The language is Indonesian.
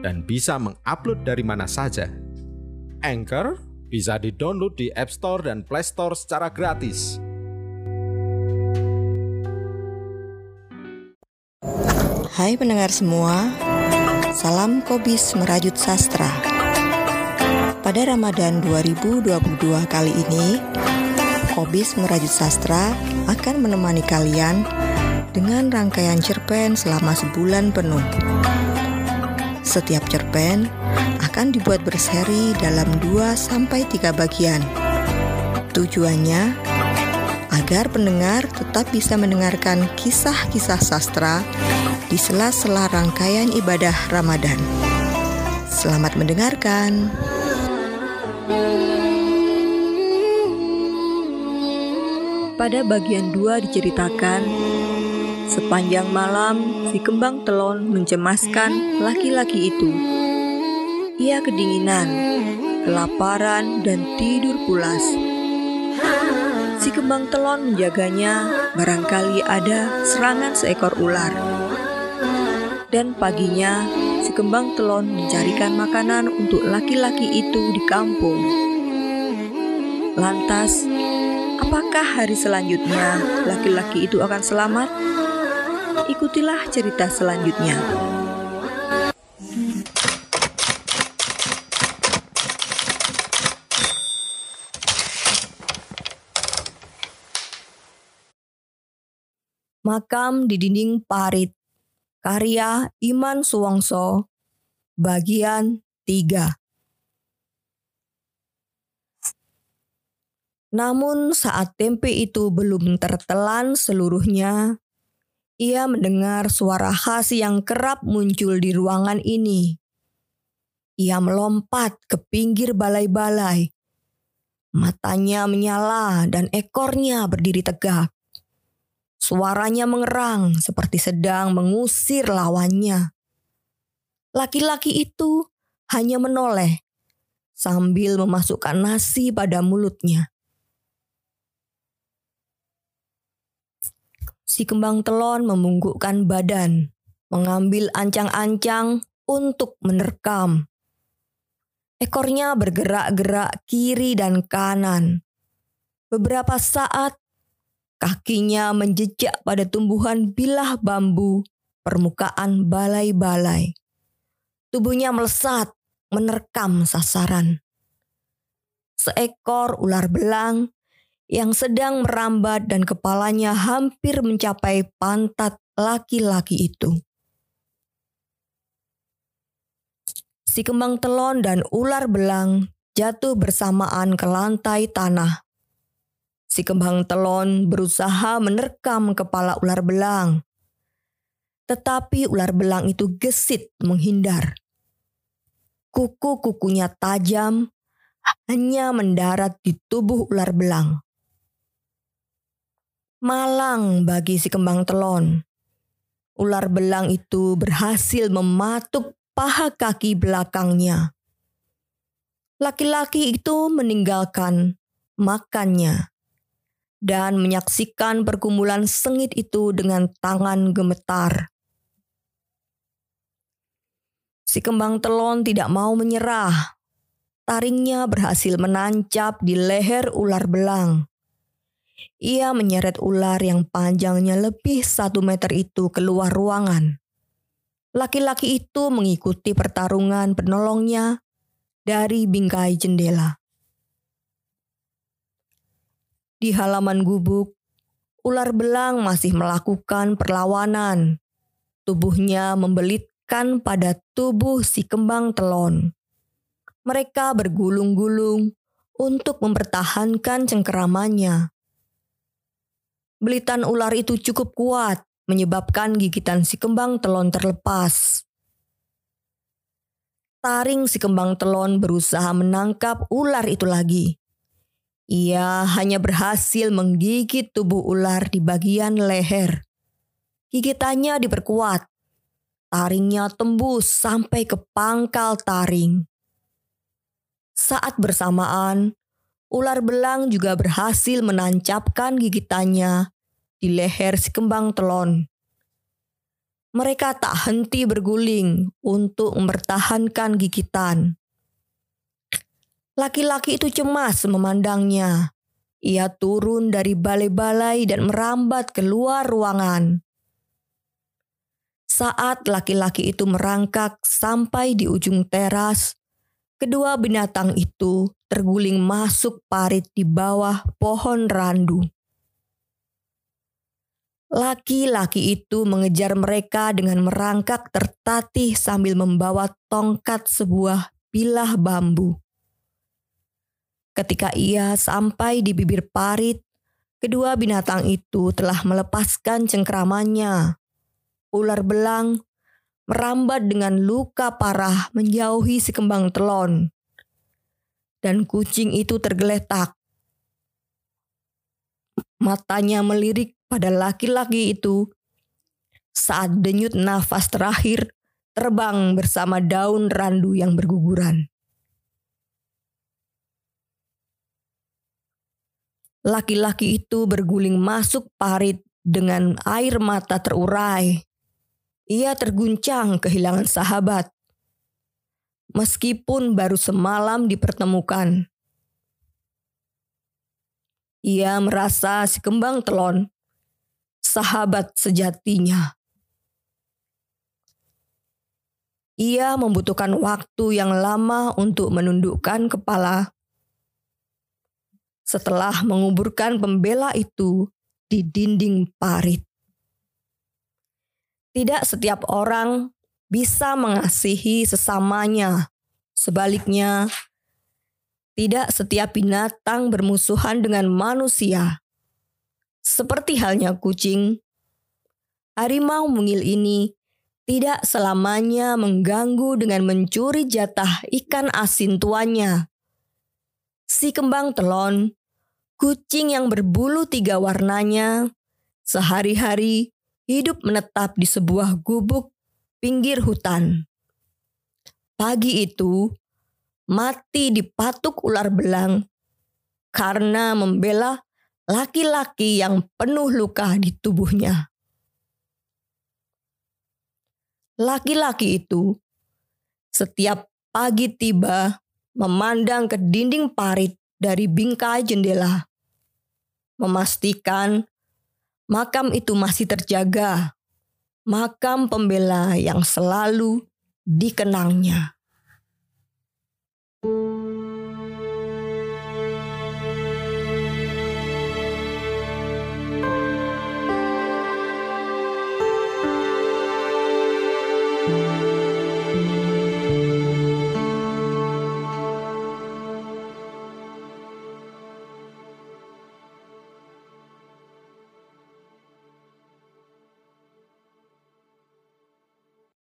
dan bisa mengupload dari mana saja. Anchor bisa di-download di App Store dan Play Store secara gratis. Hai pendengar semua, salam Kobis Merajut Sastra. Pada Ramadan 2022 kali ini, Kobis Merajut Sastra akan menemani kalian dengan rangkaian cerpen selama sebulan penuh. Setiap cerpen akan dibuat berseri dalam 2 sampai 3 bagian. Tujuannya agar pendengar tetap bisa mendengarkan kisah-kisah sastra di sela-sela rangkaian ibadah Ramadan. Selamat mendengarkan. Pada bagian 2 diceritakan Sepanjang malam, si kembang telon mencemaskan laki-laki itu. Ia kedinginan, kelaparan, dan tidur pulas. Si kembang telon menjaganya, barangkali ada serangan seekor ular. Dan paginya, si kembang telon mencarikan makanan untuk laki-laki itu di kampung. Lantas, apakah hari selanjutnya laki-laki itu akan selamat? Ikutilah cerita selanjutnya. Makam di dinding parit. Karya Iman Suwongso. Bagian 3 Namun saat tempe itu belum tertelan seluruhnya, ia mendengar suara khas yang kerap muncul di ruangan ini. Ia melompat ke pinggir balai-balai. Matanya menyala dan ekornya berdiri tegak. Suaranya mengerang seperti sedang mengusir lawannya. Laki-laki itu hanya menoleh sambil memasukkan nasi pada mulutnya. Si kembang telon memunggukkan badan, mengambil ancang-ancang untuk menerkam. Ekornya bergerak-gerak kiri dan kanan. Beberapa saat, kakinya menjejak pada tumbuhan bilah bambu permukaan balai-balai. Tubuhnya melesat, menerkam sasaran. Seekor ular belang yang sedang merambat dan kepalanya hampir mencapai pantat laki-laki itu. Si kembang telon dan ular belang jatuh bersamaan ke lantai tanah. Si kembang telon berusaha menerkam kepala ular belang. Tetapi ular belang itu gesit menghindar. Kuku-kukunya tajam, hanya mendarat di tubuh ular belang malang bagi si kembang telon. Ular belang itu berhasil mematuk paha kaki belakangnya. Laki-laki itu meninggalkan makannya dan menyaksikan pergumulan sengit itu dengan tangan gemetar. Si kembang telon tidak mau menyerah. Taringnya berhasil menancap di leher ular belang. Ia menyeret ular yang panjangnya lebih satu meter itu keluar ruangan. Laki-laki itu mengikuti pertarungan penolongnya dari bingkai jendela. Di halaman gubuk, ular belang masih melakukan perlawanan. Tubuhnya membelitkan pada tubuh si kembang telon. Mereka bergulung-gulung untuk mempertahankan cengkeramannya. Belitan ular itu cukup kuat, menyebabkan gigitan si kembang telon terlepas. Taring si kembang telon berusaha menangkap ular itu lagi. Ia hanya berhasil menggigit tubuh ular di bagian leher. Gigitannya diperkuat. Taringnya tembus sampai ke pangkal taring. Saat bersamaan, ular belang juga berhasil menancapkan gigitannya di leher si kembang telon mereka tak henti berguling untuk mempertahankan gigitan. Laki-laki itu cemas memandangnya. Ia turun dari balai-balai dan merambat keluar ruangan. Saat laki-laki itu merangkak sampai di ujung teras, kedua binatang itu terguling masuk parit di bawah pohon randu. Laki-laki itu mengejar mereka dengan merangkak tertatih sambil membawa tongkat sebuah bilah bambu. Ketika ia sampai di bibir parit, kedua binatang itu telah melepaskan cengkramannya. Ular belang merambat dengan luka parah menjauhi si kembang telon. Dan kucing itu tergeletak. Matanya melirik pada laki-laki itu saat denyut nafas terakhir terbang bersama daun randu yang berguguran. Laki-laki itu berguling masuk parit dengan air mata terurai. Ia terguncang kehilangan sahabat. Meskipun baru semalam dipertemukan. Ia merasa si kembang telon sahabat sejatinya. Ia membutuhkan waktu yang lama untuk menundukkan kepala. Setelah menguburkan pembela itu di dinding parit. Tidak setiap orang bisa mengasihi sesamanya. Sebaliknya, tidak setiap binatang bermusuhan dengan manusia. Seperti halnya kucing, harimau mungil ini tidak selamanya mengganggu dengan mencuri jatah ikan asin tuannya. Si kembang telon, kucing yang berbulu tiga warnanya, sehari-hari hidup menetap di sebuah gubuk pinggir hutan. Pagi itu, mati dipatuk ular belang karena membela laki-laki yang penuh luka di tubuhnya. Laki-laki itu setiap pagi tiba memandang ke dinding parit dari bingkai jendela, memastikan makam itu masih terjaga, makam pembela yang selalu dikenangnya.